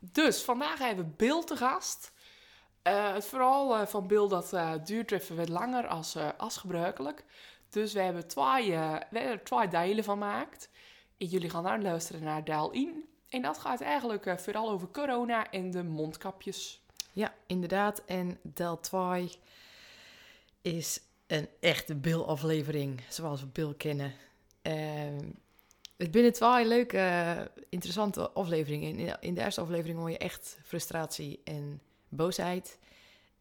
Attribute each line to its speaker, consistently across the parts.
Speaker 1: Dus vandaag hebben we Bill te gast. Eh, verhaal eh, van Bill dat eh, duurt even wat langer als, als gebruikelijk. Dus we hebben twee, we hebben twee delen van gemaakt. En jullie gaan daar luisteren naar deel 1. En dat gaat eigenlijk vooral over corona en de mondkapjes.
Speaker 2: Ja, inderdaad. En deel 2 is een echte Bill-aflevering, zoals we Bill kennen. Ehm, het binnen twee leuke, eh, interessante afleveringen. In, in de eerste aflevering hoor je echt frustratie en boosheid.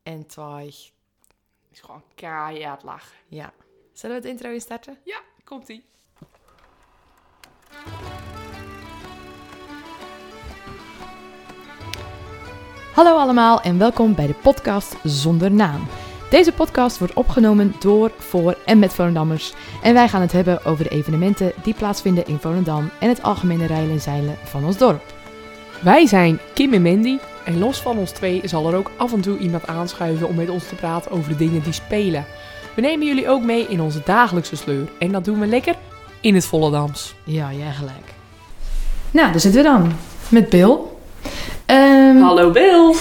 Speaker 2: En twee,
Speaker 1: Het is gewoon keihard lachen.
Speaker 2: ja. Zullen we het intro instarten?
Speaker 1: Ja, komt-ie.
Speaker 2: Hallo allemaal en welkom bij de podcast Zonder Naam. Deze podcast wordt opgenomen door, voor en met Volendammers. En wij gaan het hebben over de evenementen die plaatsvinden in Volendam en het algemene rijden en zeilen van ons dorp.
Speaker 1: Wij zijn Kim en Mandy. En los van ons twee zal er ook af en toe iemand aanschuiven om met ons te praten over de dingen die spelen. We nemen jullie ook mee in onze dagelijkse sleur. En dat doen we lekker in het Volendams.
Speaker 2: Ja, jij gelijk. Nou, daar zitten we dan. Met Bill. Ehm,
Speaker 1: Hallo Bill.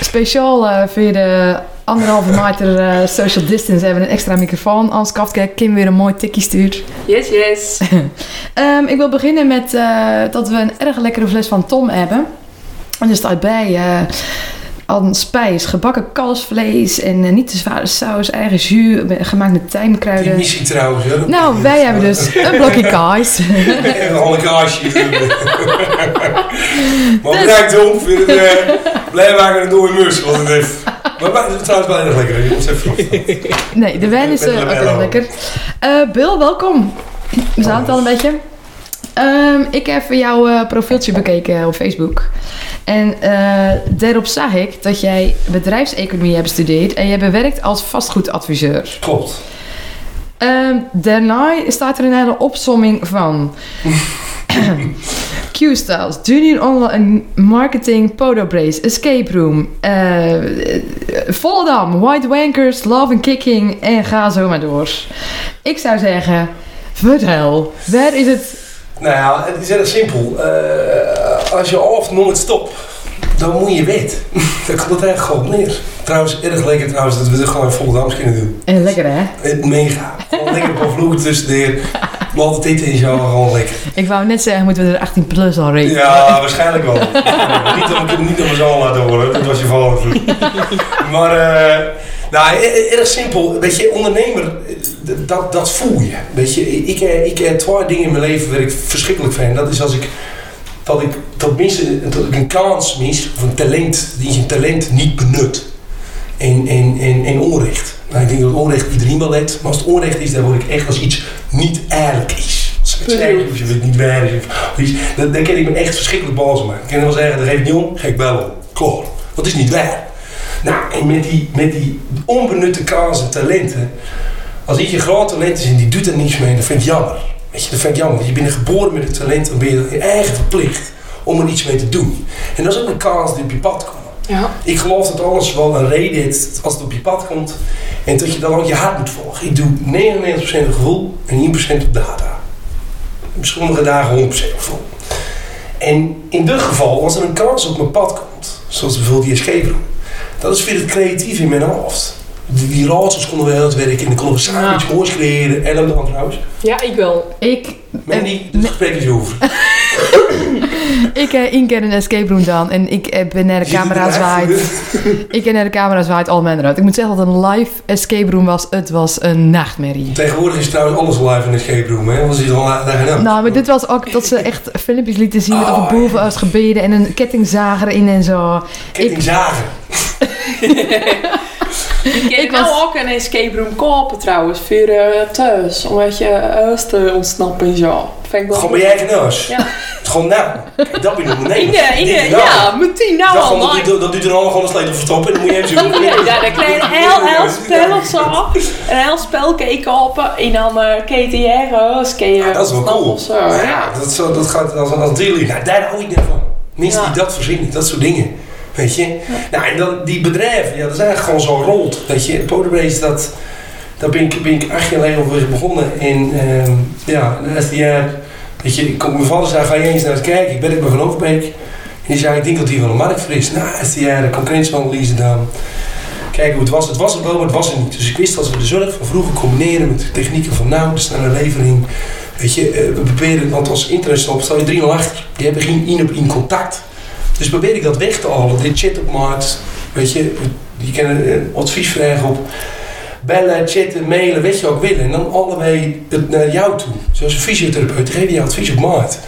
Speaker 2: Speciaal eh, voor de anderhalve meter eh, social distance hebben we een extra microfoon. Als Kafka Kim weer een mooi tikje stuurt.
Speaker 1: Yes, yes.
Speaker 2: Ehm, ik wil beginnen met eh, dat we een erg lekkere fles van Tom hebben. En er staat bij eh al spijs, gebakken kalfsvlees en niet te zware saus, eigen jus, gemaakt met
Speaker 3: Die
Speaker 2: tijmkruiden.
Speaker 3: missie trouwens. Hè?
Speaker 2: Nou, wij hebben dus een blokje kaas.
Speaker 3: En alle kaasjes. maar bedankt het uh, blij maken en door mus. Want het heeft... Maar het is trouwens wel erg lekker. hè, jongens. Even
Speaker 2: Nee, de wijn is eh, ook
Speaker 3: wel.
Speaker 2: lekker. Eh, Bill, welkom. We zaten al een beetje. Ehm, ik heb jouw eh, profieltje bekeken op Facebook. En daarop zag ik dat jij bedrijfseconomie hebt bestudeerd en je bewerkt als vastgoedadviseur.
Speaker 3: Klopt.
Speaker 2: Ehm, daarna staat er een hele opsomming van Q-Styles, Junior Online Marketing, Podobrace, Escape Room, eh Volendam, White Wankers, Love and Kicking en ga zo maar door. Ik zou zeggen, vertel, waar is het?
Speaker 3: Nou ja, het is erg simpel. Eh, als je af nooit stopt, dan moet je wet. Daar komt eigenlijk gewoon neer. Trouwens, erg lekker trouwens dat we het gewoon in Volendams kunnen doen.
Speaker 2: Eh, lekker hè?
Speaker 3: Het mega. Gewoon lekker op vloer tussendoor. Maar altijd eten in jou gewoon lekker.
Speaker 2: Ik wou net zeggen, moeten we er 18 plus al rekenen?
Speaker 3: Ja, waarschijnlijk wel. niet om ik hem niet om zoon laten horen, dat was je natuurlijk. Maar, eh, nou, e- erg simpel. Weet je, ondernemer, eh, dat, dat voel je. Weet je, ik, eh, ik heb twee dingen in mijn leven waar ik verschrikkelijk vind. Dat is als ik, dat ik, dat missen, dat ik een kans mis, of een talent, die je talent niet benut. En, en, en, en onrecht. Ik denk dat onrecht iedereen wel let, maar als het onrecht is, dan word ik echt als iets niet eerlijk is. Als of je het niet waar is, dan, dan kan ik me echt verschrikkelijk boos maken. Ik kan wel zeggen, dat geef ik niet om, geef ik wel om. Klaar. Dat is niet waar. Nou, en met die, met die onbenutte kansen en talenten, als iets je groot talent is en die doet er niets mee, dan vind ik jammer. Weet je, dat vind ik jammer. Want je bent geboren met het talent, dan ben je je eigen verplicht om er iets mee te doen. En dat is ook een kans die op je pad komt.
Speaker 1: Ja.
Speaker 3: Ik geloof dat alles wel een reden heeft als het op je pad komt. En dat je dan ook je hart moet volgen. Ik doe 99% gevoel en 1% op data. Sommige dagen 100% gevoel. En in dit geval, als er een kans op mijn pad komt, zoals bijvoorbeeld die escape room, dat is weer het creatief in mijn hoofd. Die, die raadsels konden we heel het werken en dan konden we samen
Speaker 1: Ja.
Speaker 3: iets moois creëren. En dan trouwens.
Speaker 1: Ja, ik wel.
Speaker 2: Ik,
Speaker 3: Mandy, het gesprek is over.
Speaker 2: ik keer een escape room dan en ik eh, ben naar de camera zwaait. Ik heb naar de camera zwaait al mijn eruit. Ik moet zeggen dat een live escape room was. Het was een nachtmerrie.
Speaker 3: Tegenwoordig is trouwens alles live in de escape room, hè? Want ze zitten al daar geen
Speaker 2: Nou, maar dit was ook dat ze echt filmpjes lieten zien met
Speaker 3: Oh,
Speaker 2: op boven als gebeden en een kettingzager in en zo.
Speaker 3: Kettingzagen.
Speaker 1: Ik,
Speaker 2: Ik
Speaker 1: ik nou
Speaker 2: was-
Speaker 1: ook een escape room kopen trouwens, voor eh, thuis. Om uit je huis te ontsnappen en zo. Vind ik wel
Speaker 3: Gewoon bij je eigen neus.
Speaker 1: Ja.
Speaker 3: Gewoon nou. Kijk, dat ben je ondernemer.
Speaker 1: Inge, Inge,
Speaker 3: Dit nou.
Speaker 1: ja, meteen nou al.
Speaker 3: dan, dan doet er allemaal gewoon een sleutel verstoppen en dan moet je hem zo
Speaker 1: Nee, ja, dan krijg je een heel, heel spel of zo. Een heel spel kan je kopen en dan uh, KTR, je
Speaker 3: Ja, dat is wel cool.
Speaker 1: zo. Ja.
Speaker 3: ja, dat, zo, dat gaat als, als dealer. Nou, daar hou ik niet van. Mensen
Speaker 1: Ja.
Speaker 3: die dat verzinnen, dat soort dingen. Weet je? Nou, en dan die bedrijven, ja, dat is eigenlijk gewoon zo rolt. Weet je, Poderbase, dat, daar ben ik, ben ik acht jaar geleden over begonnen. En ehm, ja, de eerste jaar, weet je, ik kom mijn vader zei, ga je eens naar eens kijken. Ik ben ik bij Van Overbeek. En die zei, ik denk dat die wel een markt voor is. Nou, is die jaren concurrentieanalyse gedaan. Kijken hoe het was. Het was er wel, maar het was er niet. Dus ik wist dat we de zorg van vroeger combineren met de technieken van nou, de snelle levering. Weet je, eh, we proberen, want als internet stop, stel je 3 achter. Die hebben geen in op in contact. Dus probeer ik dat weg te halen. Dit chat op maat. Weet je, je kan een advies vragen op bellen, chatten, mailen, weet je wat ik willen. En dan allebei het naar jou toe. Zoals een fysiotherapeut, die geeft je advies op maat.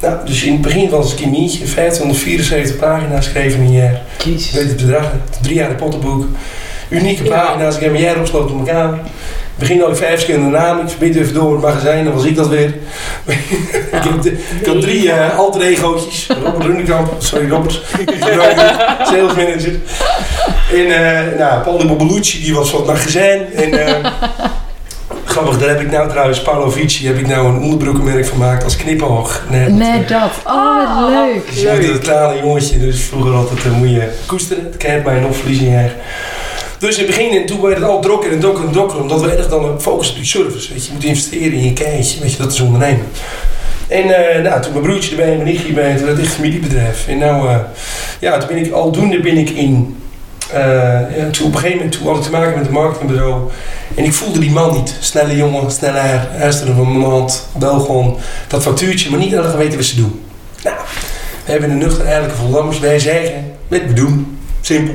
Speaker 3: Nou, dus in het begin was ik een mietje, 574 pagina's schreven in een jaar.
Speaker 2: Jezus.
Speaker 3: Weet het bedrag, drie jaar de pottenboek. Unieke
Speaker 1: Ja.
Speaker 3: pagina's, ik heb een jaar opgesloten op elkaar. Begin ik vijf verschillende namen. Ik verbied even door het magazijn, dan was ik dat weer. ik, heb de- ik had drie eh alter egootjes. Robert Rundekamp, sorry Robert, sales manager. En eh nou, Paul de Bobelucci, die was van het magazijn. En eh, grappig, daar heb ik nou trouwens, Paolo Vici, heb ik nou een onderbroekenmerk van gemaakt als knipoog. Nee,
Speaker 2: Nee, dat. Oh, wat leuk.
Speaker 3: dus moet het kleine jongetje, dus vroeger altijd uh, moet je koesteren. Het kent mij nog verliezen je. Dus in het begin, en toen werd het al drokker en drokker en drokker, omdat we echt dan focussen op die service. Weet je, je moet investeren in je keitje, weet je, dat is ondernemen. En eh, nou, toen mijn broertje erbij en mijn nichtje erbij, toen werd het echt familiebedrijf. En nou, eh, ja, toen ben ik aldoende ben ik in, eh, toen op een gegeven moment, toen had ik te maken met een marketingbureau. En ik voelde die man niet. Snelle jongen, snelle haar, luisteren van mijn hand, bel gewoon dat factuurtje, maar niet dat weten wat ze doen. Nou, we hebben een nuchter eigenlijk Voldammers. Wij zeggen, we doen. Simpel.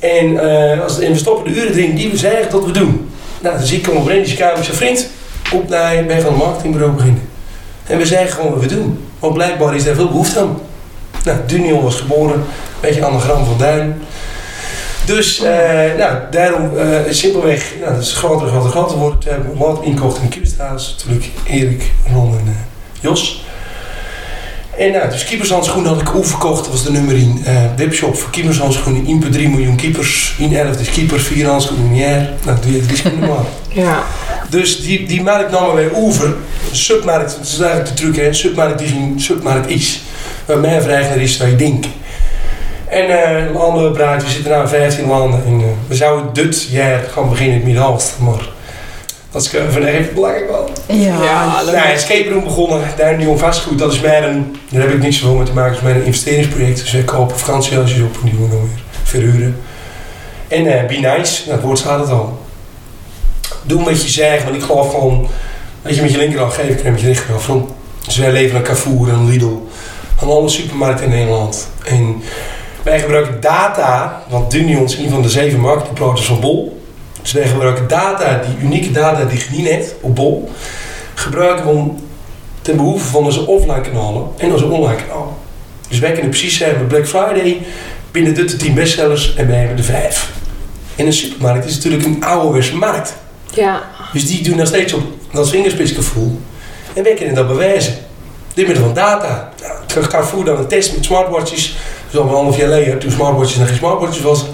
Speaker 3: En, eh, als, we stoppen de uren erin die we zeggen dat we doen. Nou, zie ik hem op Randy's kamer vriend op naar wij gaan een marketingbureau beginnen. En we zeggen gewoon wat we doen. Want blijkbaar is daar veel behoefte aan. Nou, Dunion was geboren, een beetje anagram van Duin. Dus, eh, nou, daarom eh, simpelweg, nou, dat is groter, groter, groter worden. We hebben wat inkocht in Kieperstraat. Natuurlijk Erik, Ron en Jos. En nou, dus keepershandschoenen had ik ook verkocht. Dat was de nummer 1 eh, webshop voor keepershandschoenen. 1,3 miljoen keepers. 1 11 is keepers, 4 handschoenen in een jaar. Nou, doe je drie schoenen maar.
Speaker 1: Ja.
Speaker 3: Dus die, die markt namen wij over. Een submarkt, dat is eigenlijk de truc, hè. Een submarkt die geen submarkt is. Waar mijn vraag is waar je denkt. En eh landen we zitten nu in 15 landen. En, eh, we zouden dit jaar gaan beginnen in het Midden-Oosten. Maar dat is van even belangrijk wel.
Speaker 2: Ja.
Speaker 1: Ja, leuk.
Speaker 3: Nou, escape room begonnen, daar nieuw vastgoed. Dat is mijn, een, daar heb ik niks mee te maken. Dat is mijn investeringsproject. Dus wij kopen vakantiehuisjes op die doen we dan weer verhuren. En eh Be Nice, nou, het woord staat het al. Doe wat je zegt, want ik geloof gewoon... Dat je met je linkerhand geeft en met je rechterhand van. Dus wij leveren aan Carrefour en Lidl. Aan alle supermarkten in Nederland. En wij gebruiken data, want Dunion is een van de zeven marketingpartners van Bol. Dus wij gebruiken data, die unieke data die je niet hebt op Bol, gebruiken we om ten behoeve van onze offline kanalen en onze online kanalen. Dus wij kunnen precies zeggen bij Black Friday binnen de 10 bestsellers en wij hebben de vijf. In een supermarkt is natuurlijk een ouderwetse markt.
Speaker 1: Ja.
Speaker 3: Dus die doen nog steeds op dat vingerspitsgevoel. En wij kunnen dat bewijzen. Dit middel van data. Nou, ik ga voer dan een test met smartwatches. Dat is al een half jaar geleden, toen smartwatches nog geen smartwatches was.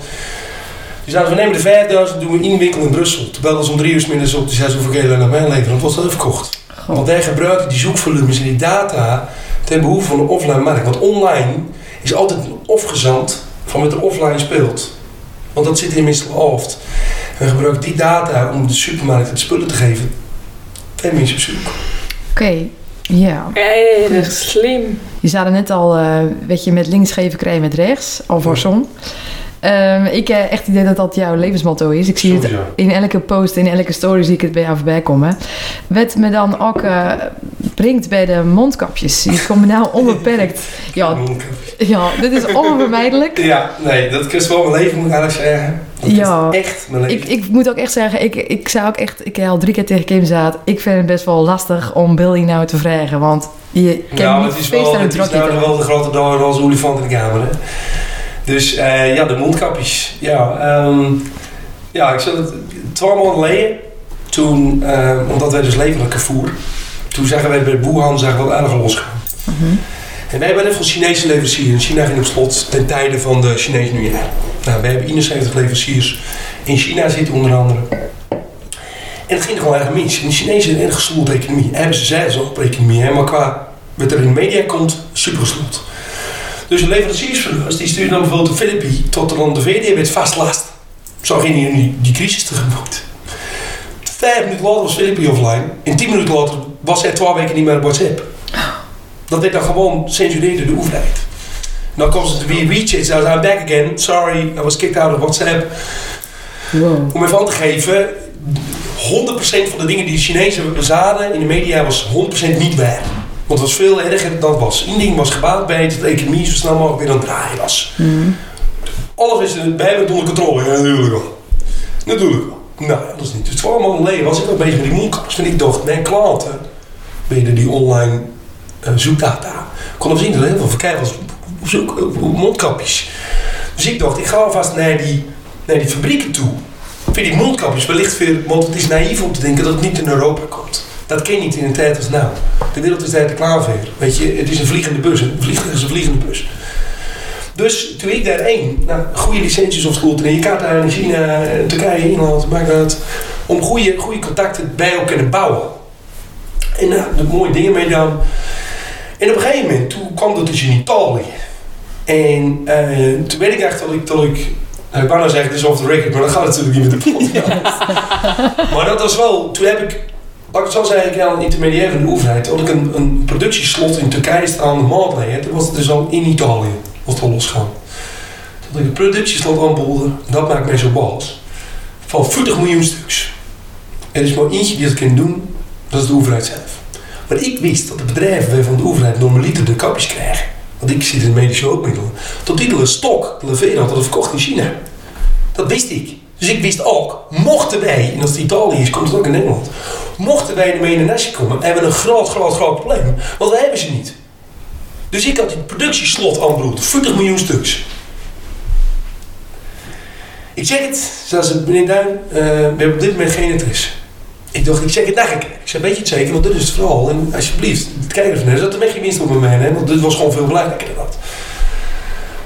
Speaker 3: Die zeiden, we nemen de 5000, doen we één winkel in Brussel. Toen belden ze om drie uur 's middags op, die zei ze hoeveel gelen naar mij leveren. Dat was dat verkocht.
Speaker 2: Goh.
Speaker 3: Want wij gebruiken die zoekvolumes en die data ten behoeve van de offline markt. Want online is altijd een afgezand van wat er offline speelt. Want dat zit in meestal hoofd. En we gebruiken die data om de supermarkt het spullen te geven. En mensen op zoek.
Speaker 2: Oké, ja.
Speaker 1: Erg slim.
Speaker 2: Je zei er net al, eh weet je, met links geven krijg je met rechts, al voor som. Ehm, ik heb echt het idee dat dat jouw levensmotto is. Ik zie het in elke post, in elke story zie ik het bij jou voorbij komen. Wat me dan ook eh, brengt bij de mondkapjes. Die komen nou onbeperkt. Ja, ja, dit is onvermijdelijk.
Speaker 3: Ja, nee, dat is wel mijn leven, moet ik eigenlijk zeggen. Dat
Speaker 2: Ja.
Speaker 3: is echt mijn leven.
Speaker 2: Ik, ik moet ook echt zeggen, ik, ik zou ook echt, ik heb al drie keer tegen Kim zaad. Ik vind het best wel lastig om Billy nou te vragen. Want je kan
Speaker 3: ja,
Speaker 2: niet
Speaker 3: het is wel, het is nou wel de grote dag als olifant in de kamer. Hè? Dus eh, ja, de mondkapjes. Ja, ehm, ja ik zat het twaalf maanden geleden. Toen, eh, omdat wij dus aan Carrefour. Toen zagen wij bij Wuhan zagen we wat aardig losgaan.
Speaker 2: Mhm.
Speaker 3: En wij hebben net van Chinese leveranciers. China ging op slot ten tijde van de Chinese nieuwjaar. Nou, wij hebben 71 leveranciers in China zitten onder andere. En het ging er gewoon erg mis. En de Chinezen hebben een erg economie. Hebben ze zeggen ze ook op economie, hè, maar qua wat er in de media komt, super gesloten. Dus de leveranciersverlust die stuurde dan bijvoorbeeld de Filippi tot er dan de VD werd vastlast. Zo ging hij die, die crisis tegemoet. Vijf minuten later was Filippi offline. En tien minuten later was hij twaalf weken niet meer op WhatsApp. Dat werd dan gewoon censureerd door de overheid. dan komt ze weer WeChat. Ze I'm back again. Sorry, I was kicked out of WhatsApp.
Speaker 2: Wow.
Speaker 3: Om even aan te geven, 100% van de dingen die de Chinezen zaden in de media was 100% niet waar. Want het was veel erger dan het was. Ding was gebaat bij het, dat de economie zo snel mogelijk weer aan het draaien was. Alles is er bij met onder controle. Ja, natuurlijk wel. Natuurlijk wel. Nou, dat is niet. Dus twaalf maanden geleden was ik al bezig met die mondkapjes. En ik dacht, mijn klanten, binnen die online eh, zoekdata, konden zien dat er heel veel verkeer was op zoek op mondkapjes. Dus ik dacht, ik ga alvast naar die, naar die fabrieken toe. Voor die mondkapjes wellicht veel, want het is naïef om te denken dat het niet in Europa komt. Dat ken je niet in een tijd als nou. De wereld is daar te klaar voor. Weet je, het is een vliegende bus. Een vliegtuig is een vliegende bus. Dus toen ik daarheen, nou, goede licenties op school, en je kaart naar China, eh, Turkije, Engeland, maakt dat om goede, goede contacten bij elkaar te bouwen. En nou, er mooie dingen mee gedaan. En op een gegeven moment, toen kwam dat dus in Italië. En eh, toen weet ik echt dat ik, dat ik nou, ik wou nou zeggen, het is off the record, maar dat gaat natuurlijk niet met de podcast. maar dat was wel, toen heb ik, laat ik zo zeggen, ik al een intermediair van de overheid, had ik een, een productieslot in Turkije staan de maand. Toen was het dus al in Italië, was het al losgaan. Toen ik een productieslot aanboelde, dat maakt mij zo van 40 miljoen stuks. Er is maar eentje die dat kan doen, dat is de overheid zelf. Maar ik wist dat de bedrijven van de overheid normaliter de kapjes krijgen. Want ik zit in medische hulpmiddelen. Tot die een stok, de Levera, had het verkocht in China. Dat wist ik. Dus ik wist ook, mochten wij, en als het Italië is, komt het ook in Nederland. Mochten wij in de nestje komen, hebben we een groot, groot, groot probleem. Want we hebben ze niet. Dus ik had die productieslot aanbroed, 40 miljoen stuks. Ik zeg het, ze, meneer Duin, eh, we hebben op dit moment geen interesse. Ik dacht, ik zeg het keer. Ik zei, weet je het zeker, want dit is het verhaal. En alsjeblieft, het kijken van dat er geen winst op me hè, want dit was gewoon veel belangrijker dan dat.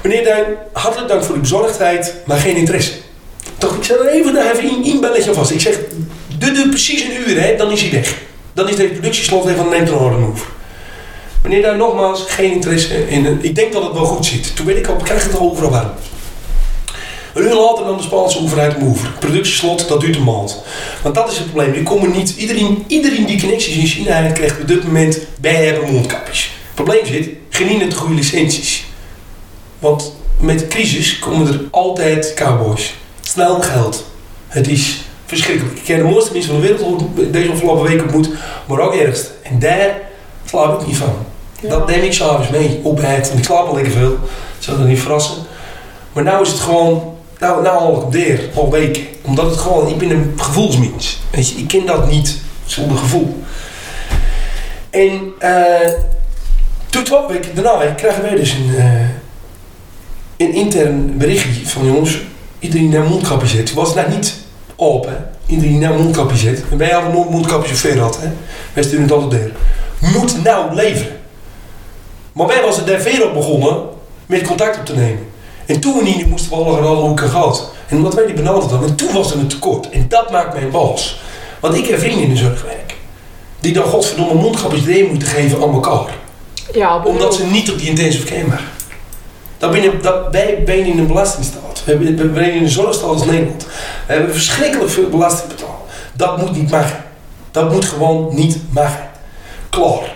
Speaker 3: Meneer Duin, hartelijk dank voor uw bezorgdheid, maar geen interesse. Dacht, ik zet er even, daar even een belletje vast. Ik zeg, doe, doe precies een uur, hè, dan is hij weg. Dan is de productieslot even van neemt er move. Meneer Duin, nogmaals, geen interesse in. Ik denk dat het wel goed zit. Toen weet ik al, krijg het al overal warm. Een uur later dan de Spaanse overheid move. Productieslot, dat duurt een maand. Want dat is het probleem. Komt niet, iedereen, iedereen die connecties in China krijgt op dit moment bij hebben mondkapjes. Het probleem zit, geen net goede licenties. Want met crisis komen er altijd cowboys. Snel geld. Het is verschrikkelijk. Ik heb de mooiste mensen van de wereld deze afgelopen week ontmoet, maar ook ergst. En daar slaap ik niet van. Dat neem ik s'avonds mee op bed, want ik slaap al lekker veel. Zou dat niet verrassen. Maar nu is het gewoon, nou, nou al op deer, al weken. Omdat het gewoon, ik ben een gevoelsmens. Weet je, ik ken dat niet zonder gevoel. En uh, toen twaalf weken daarna krijgen wij dus een, uh, een intern berichtje van jongens, iedereen naar mondkapje zet. Toen was het nou niet open, iedereen naar mondkapje zet. En wij hadden nooit mondkapjes of ver had, hè. Wij sturen het altijd deur. Moet nou leveren. Maar wij was er daar ver op begonnen met contact op te nemen. En toen niet moesten we alle alle hoeken gehad. En omdat wij die benaderd hadden, en toen was er een tekort. En dat maakt mij boos. Want ik heb vrienden in de zorgwerk. Die dan godverdomme mondkapjes deel moeten geven aan elkaar.
Speaker 1: Ja,
Speaker 3: Omdat ze niet op die intensive care mag. Dat ben, dat, wij zijn in een belastingstaat. We zijn in een zorgstaat als Nederland. We hebben verschrikkelijk veel belasting betaald. Dat moet niet mag. Dat moet gewoon niet mag. Klaar.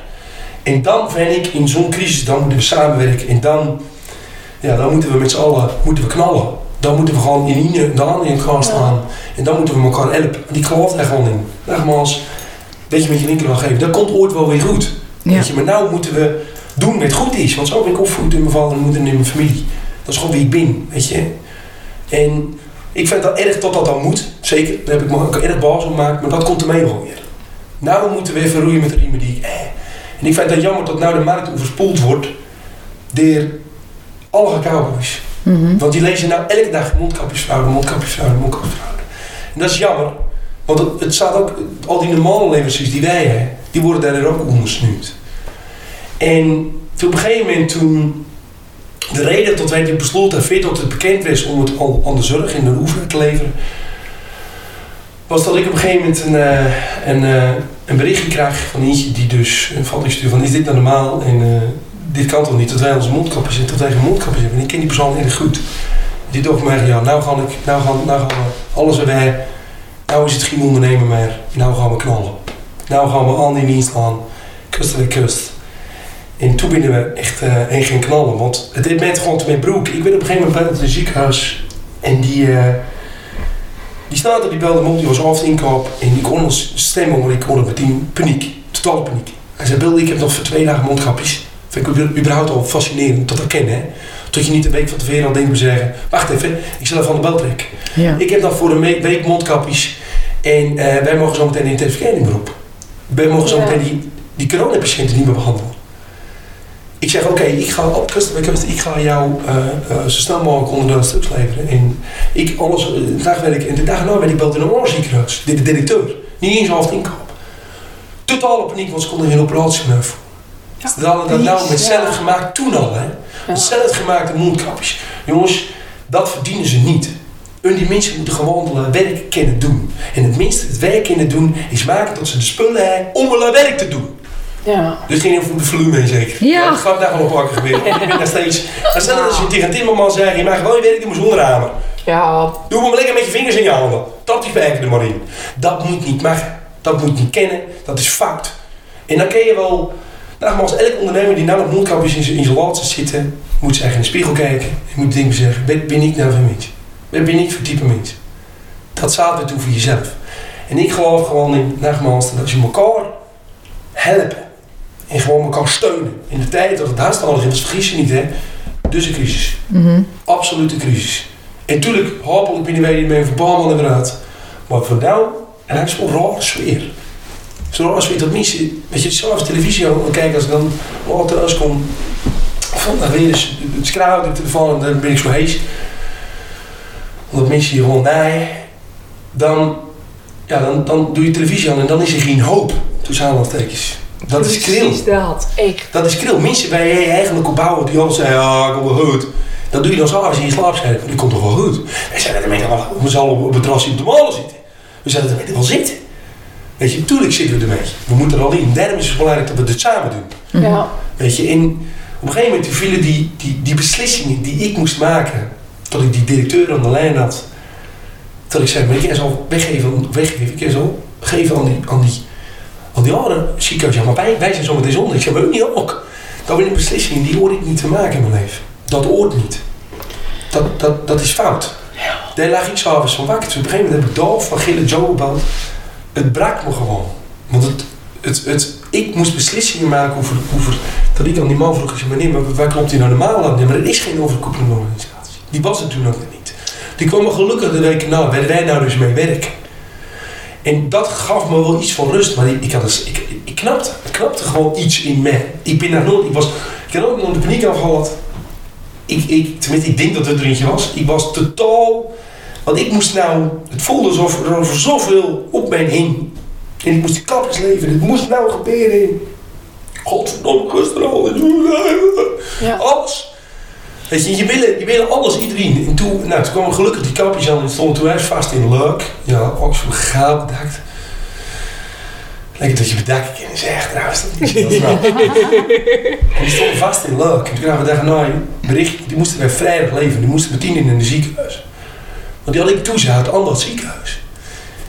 Speaker 3: En dan vind ik in zo'n crisis, dan moeten we samenwerken. En dan ja, dan moeten we met z'n allen moeten we knallen. Dan moeten we gewoon in de dan in gaan staan. En dan moeten we elkaar helpen. En ik geloof daar gewoon in. Nogmaals, weet je met je linker geven. Dat komt ooit wel weer goed.
Speaker 2: Ja.
Speaker 3: Weet je, maar nou moeten we doen wat goed is. Want zo ben ik opgevoed in mijn vader en moeder en in mijn familie. Dat is gewoon wie ik ben, weet je. En ik vind dat erg dat dat dan moet. Zeker, daar heb ik me ook erg baas op gemaakt. Maar dat komt ermee wel weer. Nou moeten we even roeien met de riemen die. Eh. En ik vind dat jammer dat nou de markt overspoeld wordt... door alle cowboys.
Speaker 2: Mhm.
Speaker 3: Want die lezen nou elke dag mondkapjesfraude, mondkapjesfraude, mondkapjesfraude. En dat is jammer. Want het, het staat ook, al die normale leveranciers die wij hebben, die worden daar ook ondersnuurd. En toen op een gegeven moment toen de reden tot wij dit besloten hebben, tot het bekend was om het aan, de zorg in de oever te leveren, was dat ik op een gegeven moment een, uh, een, uh, een berichtje kreeg van eentje die dus een foto stuurde van is dit nou normaal? En uh, dit kan toch niet dat wij onze mondkapjes zitten, dat wij geen mondkapjes hebben. En ik ken die persoon erg goed. Die dacht mij, ja, nou gaan, ik, nou gaan, nou gaan we alles erbij. Nou is het geen ondernemer meer. Nou gaan we knallen. Nou gaan we aan die dienst aan. Kust en kust. En toen binnen we echt uh, heen gaan knallen. Want het deed met gewoon te mijn broek. Ik ben op een gegeven moment bij het ziekenhuis. En die, uh, die staat er, die belde me op, die was af inkoop. En die kon ons stemmen, maar ik hoorde meteen paniek. Totale paniek. Hij zei, Bill, ik heb nog voor twee dagen mondkapjes. Vind ik überhaupt al fascinerend tot herkennen, hè. Tot je niet een week van tevoren al denkt te zeggen... Wacht even, ik zal even aan de bel trekken.
Speaker 2: Ja.
Speaker 3: Ik heb nog voor een week mondkapjes. En uh, wij mogen zo meteen in het beroep. Wij mogen zo meteen die, die coronapatiënten niet meer behandelen. Ik zeg, oké, okay, ik ga op ik ga jou uh, uh, zo snel mogelijk onder de stuks leveren. En ik, alles, de dag werk, en de dag na ben ik belde in een oorziekenhuis. De, de directeur. Niet eens half inkoop. Totale paniek, want ze konden geen operatie meer voor. Ja, ze hadden dat nou met zelf gemaakt toen al, hè. Ja. Zelf gemaakte mondkapjes. Jongens, dat verdienen ze niet. En die mensen moeten gewoon werk kunnen doen. En het minste het werk kunnen doen is maken dat ze de spullen hebben om hun werk te doen.
Speaker 1: Ja.
Speaker 3: Dus ging over de vloer mee zeker.
Speaker 2: Ja.
Speaker 3: Dat gaat daar gewoon pakken gebeuren. Ik ben daar steeds... Stel als je tegen een timmerman zegt, je mag wel je werk doen zonder hamer.
Speaker 1: Ja.
Speaker 3: Doe maar lekker met je vingers in je handen. Tap die pijken er maar in. Dat moet niet mag. Dat moet niet kennen. Dat is fout. En dan kun je wel... Nogmaals, elk ondernemer die nou op mondkapjes in zijn isolatie zitten, moet zich in de spiegel kijken. En moet dingen zeggen, ben, ben ik nou voor mens? Ben, ben ik voor type mens? Dat staat weer toe voor jezelf. En ik geloof gewoon in, nogmaals, dat als je elkaar helpen en gewoon elkaar steunen. In de tijd dat het nodig is, dat vergis je niet hè. Dus een crisis.
Speaker 2: Mm -hmm.
Speaker 3: Absolute crisis. En natuurlijk, hopelijk binnen wij mee verbanden eruit. Maar voor nou, en dat is gewoon rare sfeer. Zo'n rare sfeer dat mensen, weet je, zelfs televisie aan kijken als ik dan oh, thuis kom. Van dan weer eens het schraal op de telefoon en dan ben ik zo hees. Omdat mensen hier gewoon naaien. Dan, ja, dan, dan doe je televisie aan en dan is er geen hoop. Tussen aanhalingstekens. Dat is kril.
Speaker 1: Precies dat, echt.
Speaker 3: Dat is kril. Mensen waar je eigenlijk op bouwen die al zeggen, ja, ik kom wel goed. Dat doe je dan s'avonds in je slaapschijf. Die komt toch wel goed. Wij zijn er ermee we zullen op het terrasje op de molen zitten. We zijn er ermee wel zitten. Weet je, tuurlijk zitten we ermee. We moeten er al in. Daarom is het belangrijk dat we het samen doen.
Speaker 1: Ja.
Speaker 3: Weet je, en op een gegeven moment vielen die, die, die beslissingen die ik moest maken, dat ik die directeur aan de lijn had, dat ik zei, maar ik kan zo weggeven, weggeven, ik kan zo geven aan die, aan die, aan die andere ziekenhuis. Ja, maar wij, wij zijn zo meteen zonder. Ik zeg, maar ook niet ook. Dat zijn beslissingen, die hoor ik niet te maken in mijn leven. Dat hoort niet. Dat, dat, dat is fout. Daar lag ik s'avonds van wakker. Dus op een gegeven moment heb ik Dolf van Gille Joe gebeld. Het brak me gewoon. Want het, het, het, ik moest beslissingen maken over, over dat ik aan die man vroeg, meneer, maar waar klopt hij nou normaal aan? Ja, maar er is geen overkoepelende organisatie. Die was er toen ook niet. Die kwam gelukkig de week na, waar wij nou dus mee werken. En dat gaf me wel iets van rust, maar ik, ik, had dus, ik, ik, knapte, ik knapte gewoon iets in me. Ik ben daar nooit, ik was, ik had ook nog de paniek afgehad. Ik, ik, tenminste, ik denk dat het er eentje was. Ik was totaal, want ik moest nou, het voelde alsof er over zoveel op mij hing. En ik moest die kapjes leven, het moest nou gebeuren. Godverdomme, cholesterol,
Speaker 1: Ja.
Speaker 3: alles. Weet je, je wil, je alles, iedereen. En toen, nou, toen kwamen gelukkig die kapjes aan en stonden toen vast in leuk. Ja, ook zo gaaf bedacht. Lekker dat je bedakken kan zeggen trouwens. Dat is die stonden vast in leuk. En toen kregen we dachten, nou, bericht, die moesten bij vrijdag leven. Die moesten met tien in een ziekenhuis. Want die had ik een ander ziekenhuis.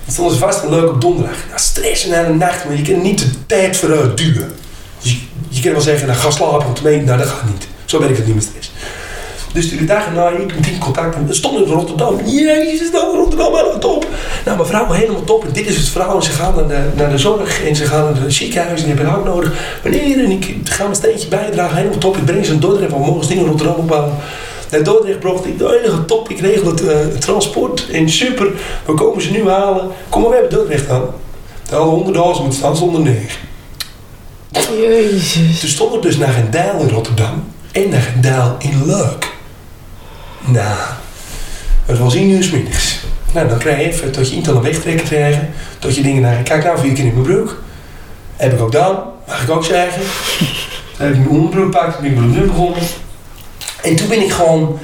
Speaker 3: Stonden ze vast in leuk op donderdag. Nou, stressen naar de nacht, maar je kan niet de tijd vooruit duwen. Dus je, je kan wel zeggen, nou, ga slapen, want nee, nou, dat gaat niet. Zo werkt het niet met stress. Dus die dagen na, ik met die contact, en stond in Rotterdam. Jezus, nou Rotterdam, helemaal top. Nou, mijn vrouw helemaal top. En dit is het verhaal. En ze gaan naar de, naar de zorg en ze gaan naar het ziekenhuis en die hebben hulp nodig. Wanneer? En ik ga mijn steentje bijdragen, helemaal top. Ik breng ze een Dordrecht, want morgens dingen in Rotterdam opbouwen. Naar Dordrecht bracht ik de enige top. Ik regel het, uh, het transport en super. We komen ze nu halen. Kom maar, we hebben Dordrecht aan. De honderdduizend moet staan zonder negen.
Speaker 1: Jezus.
Speaker 3: Toen stond er dus naar een in Rotterdam en naar een in Leuk. Nou, het was 1 uur 's middags. Nou, dan krijg je even tot je wegtrekken krijgen. Tot je dingen naar, kijk nou, vier keer in mijn broek. Heb ik ook gedaan, mag ik ook zeggen. Dan heb ik mijn onderbroek gepakt, ben ik met een begonnen. En toen ben ik gewoon,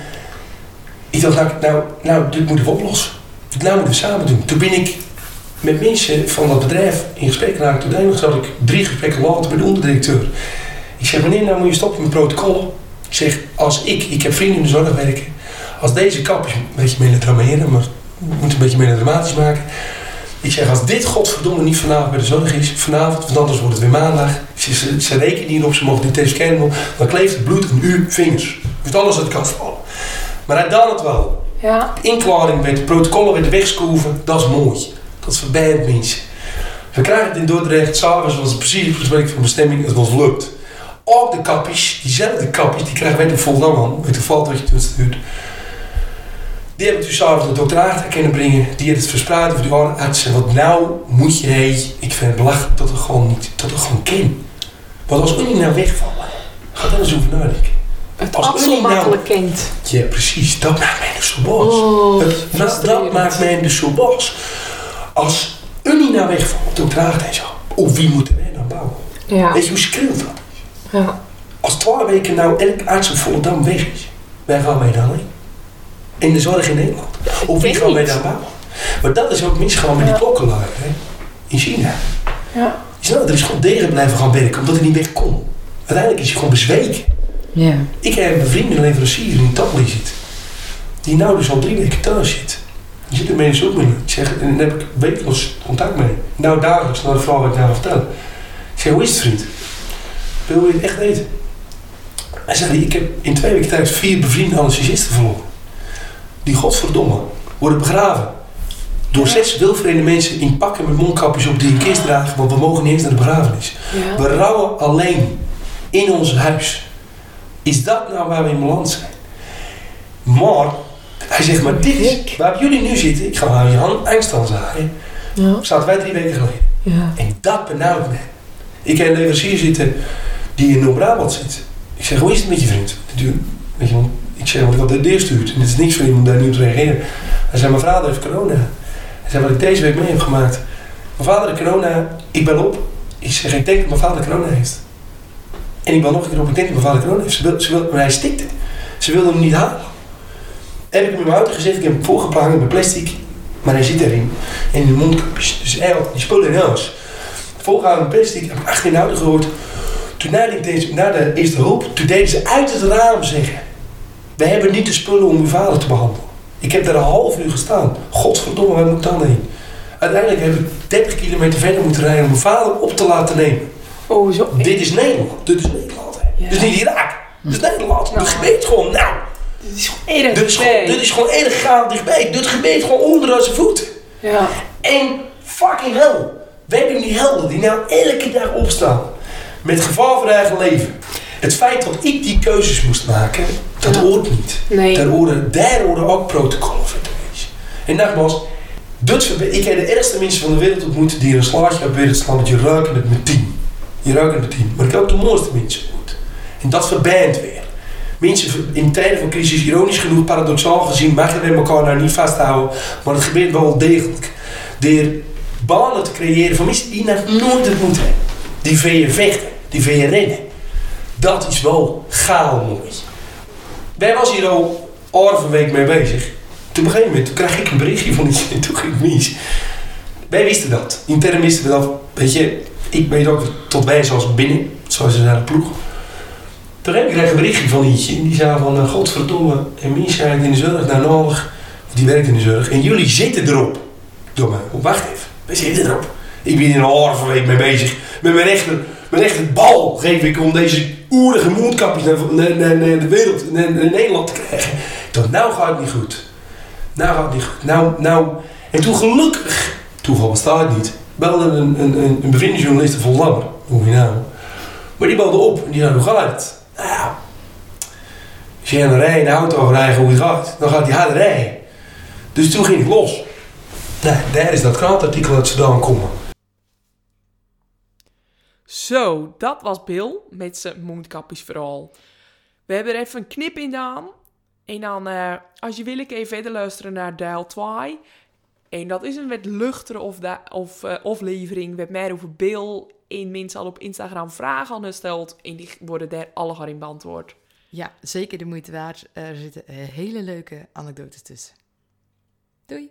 Speaker 3: ik dacht, nou, nou, nou dit moeten we oplossen. Dit nou moeten we samen doen. Toen ben ik met mensen van dat bedrijf in gesprek geraakt. Uiteindelijk zat ik drie gesprekken later bij de onderdirecteur. Ik zeg, meneer, nou moet je stoppen met protocollen. Ik zeg, als ik, ik heb vrienden in de zorg werken. Als deze kapjes, een beetje melodrameren, maar we moeten een beetje melodramatisch maken. Ik zeg, als dit godverdomme niet vanavond bij de zorg is, vanavond, want anders wordt het weer maandag, Ze, ze, ze rekenen hierop, ze mogen die test scannen, dan kleeft het bloed een uur vingers. Dus alles uit de kast vallen. Maar hij dan het wel.
Speaker 1: Ja.
Speaker 3: Inklaring met protocollen weer wegschroeven, dat is mooi. Dat verbindt mensen. We krijgen het in Dordrecht, s'avonds was het precies het gesprek van bestemming, het was lukt. Ook de kappies, diezelfde kappies, die krijgen wij de Volendam aan, met de foto dat je toen stuurt. Die hebben toen s'avonds de dokter Aarde kunnen brengen, die heeft het verspreid over de artsen. Want nou moet je, hey, ik vind het belachelijk dat het gewoon niet, dat het gewoon kan. Want als Unie nou wegvallen, ga daar eens over nadenken.
Speaker 1: Het
Speaker 3: Als
Speaker 1: zo
Speaker 3: nou-
Speaker 1: makkelijk kind.
Speaker 3: Ja, precies, dat maakt mij dus zo boos.
Speaker 1: Oh,
Speaker 3: Het- dat, dat maakt mij dus zo boos. Als Unie nou wegvalt, dokter Aarde en zo, op wie moeten wij dan bouwen?
Speaker 1: Ja.
Speaker 3: Weet je hoe schreeuwt dat?
Speaker 1: ja.
Speaker 3: Als twee weken nou elk arts op Volendam weg is, waar gaan wij dan heen? In de zorg in Nederland. Of wie gaan wij dan bouwen? Maar dat is ook misgaan met die klokkenluier hè? in China.
Speaker 1: Ja.
Speaker 3: Je snapt, er is gewoon tegen blijven gaan werken omdat hij niet weg kon. Uiteindelijk is hij gewoon bezweken.
Speaker 2: Ja.
Speaker 3: Ik heb een vriend, een leverancier in Italië zit. Die nou dus al drie weken thuis zit. Die zit ermee in de Ik zeg, en daar heb ik wekelijks contact mee. Nou dagelijks, naar de vrouw wat ik daar vertel. Ik zeg, hoe is het vriend? Wil je het echt weten? Hij zei, ik heb in twee weken tijd vier bevriende anesthesisten verloren. Die godverdomme worden begraven. Door zes wilvreemde mensen in pakken met mondkapjes op die een kist dragen, want we mogen niet eens naar de begrafenis.
Speaker 1: Ja.
Speaker 3: We rouwen alleen in ons huis. Is dat nou waar we in beland zijn? Maar, hij zegt, maar dit is waar jullie nu zitten. Ik ga aan Jan Engstal zeggen.
Speaker 1: Ja.
Speaker 3: Zaten wij drie weken geleden.
Speaker 1: Ja.
Speaker 3: En dat benauwt me. Ik heb een leverancier zitten die in Noord-Brabant zit. Ik zeg, hoe is het met je vriend? Die duurt- Weet je, ik zeg, want ik had stuurt. En het is niks voor iemand daar niet op te reageren. Hij zei, mijn vader heeft corona. Hij zei, wat ik deze week mee heb gemaakt. Mijn vader heeft corona, ik bel op. Ik zeg, ik denk dat mijn vader corona heeft. En ik bel nog een keer op, ik denk dat mijn vader corona heeft. Ze wil, ze wil, maar hij stikte. Ze wilde hem niet halen. Heb ik hem mijn auto gezet, ik heb hem met plastic. Maar hij zit erin. En in de mondkapjes. Dus hij had die spullen in huis. Voorgaande met plastic, heb ik achter in de auto gehoord. Toen deze, na de eerste hulp, toen deden ze uit het raam zeggen. We hebben niet de spullen om uw vader te behandelen. Ik heb daar een half uur gestaan. Godverdomme, waar moet ik dan heen? Uiteindelijk heb ik 30 kilometer verder moeten rijden om mijn vader op te laten nemen.
Speaker 1: Oh, zo.
Speaker 3: Dit is Nederland. Dit is Nederland.
Speaker 1: Ja.
Speaker 3: Dit is niet Irak. Dit is Nederland.
Speaker 1: Nou.
Speaker 3: Het gebeurt gewoon nou.
Speaker 1: Dit is gewoon erg
Speaker 3: Dit is gewoon, dit is gewoon erg gaaf dichtbij. Dit gebeurt gewoon onder onze voeten.
Speaker 1: Ja.
Speaker 3: En fucking hell. We hebben die helden die nou elke dag opstaan. Met gevaar voor eigen leven. Het feit dat ik die keuzes moest maken, dat
Speaker 1: Ja.
Speaker 3: hoort niet.
Speaker 1: Nee.
Speaker 3: Daar horen, daar horen ook protocollen voor te wezen. En nogmaals, ik heb de ergste mensen van de wereld ontmoet die een slaatje op wereld slaan, want je ruikt het met tien. Je ruikt het met tien. Maar ik heb ook de mooiste mensen ontmoet. En dat verbindt weer. Mensen in tijden van crisis, ironisch genoeg, paradoxaal gezien, mag je elkaar nou niet vasthouden. Maar het gebeurt wel degelijk. Door banen te creëren van mensen die nog nooit ontmoet hebben. Die voor je vechten, die voor je rennen. Dat is wel gaal mooi. Wij was hier al een week mee bezig. Toen op een toen kreeg ik een berichtje van iets en toen ging ik mis. Wij wisten dat. Intern wisten we dat. Weet je, ik weet ook tot wij zoals binnen, zoals ze naar de ploeg. Toen heb ik kreeg een berichtje van ietsje en die zei van, uh, godverdomme, en Mies zijn in de zorg nou nodig. Die werkt in de zorg. En jullie zitten erop. Door mij. Oh, wacht even. Wij zitten erop. Ik ben hier een halve week mee bezig. Met mijn rechter, mijn rechter bal geef ik om deze oerige mondkapjes naar, naar, de wereld, naar, Nederland te krijgen. Dacht, nou gaat het niet goed. Nou gaat het niet goed. Nou, nou. En toen gelukkig, toeval bestaat het niet, belde een, een, een, een bevriende journalist van Lammer, hoe je naam. Maar die belde op en die zei, hoe gaat het? Nou ja, als je een rij de auto rijden hoe het gaat, dan gaat hij harder rijden. Dus toen ging ik los. Nou, daar is dat krantartikel uit Sudan komen.
Speaker 1: Zo, dat was Bill met zijn mondkapjes vooral. We hebben er even een knip in gedaan. En dan, eh, als je wil, kun je verder luisteren naar deel 2. En dat is een wat luchtere of, of, eh, aflevering. Wat meer over Bill. En mensen al op Instagram vragen aan gesteld. En die worden daar alle in beantwoord.
Speaker 2: Ja, zeker de moeite waard. Er zitten eh, hele leuke anekdotes tussen. Doei!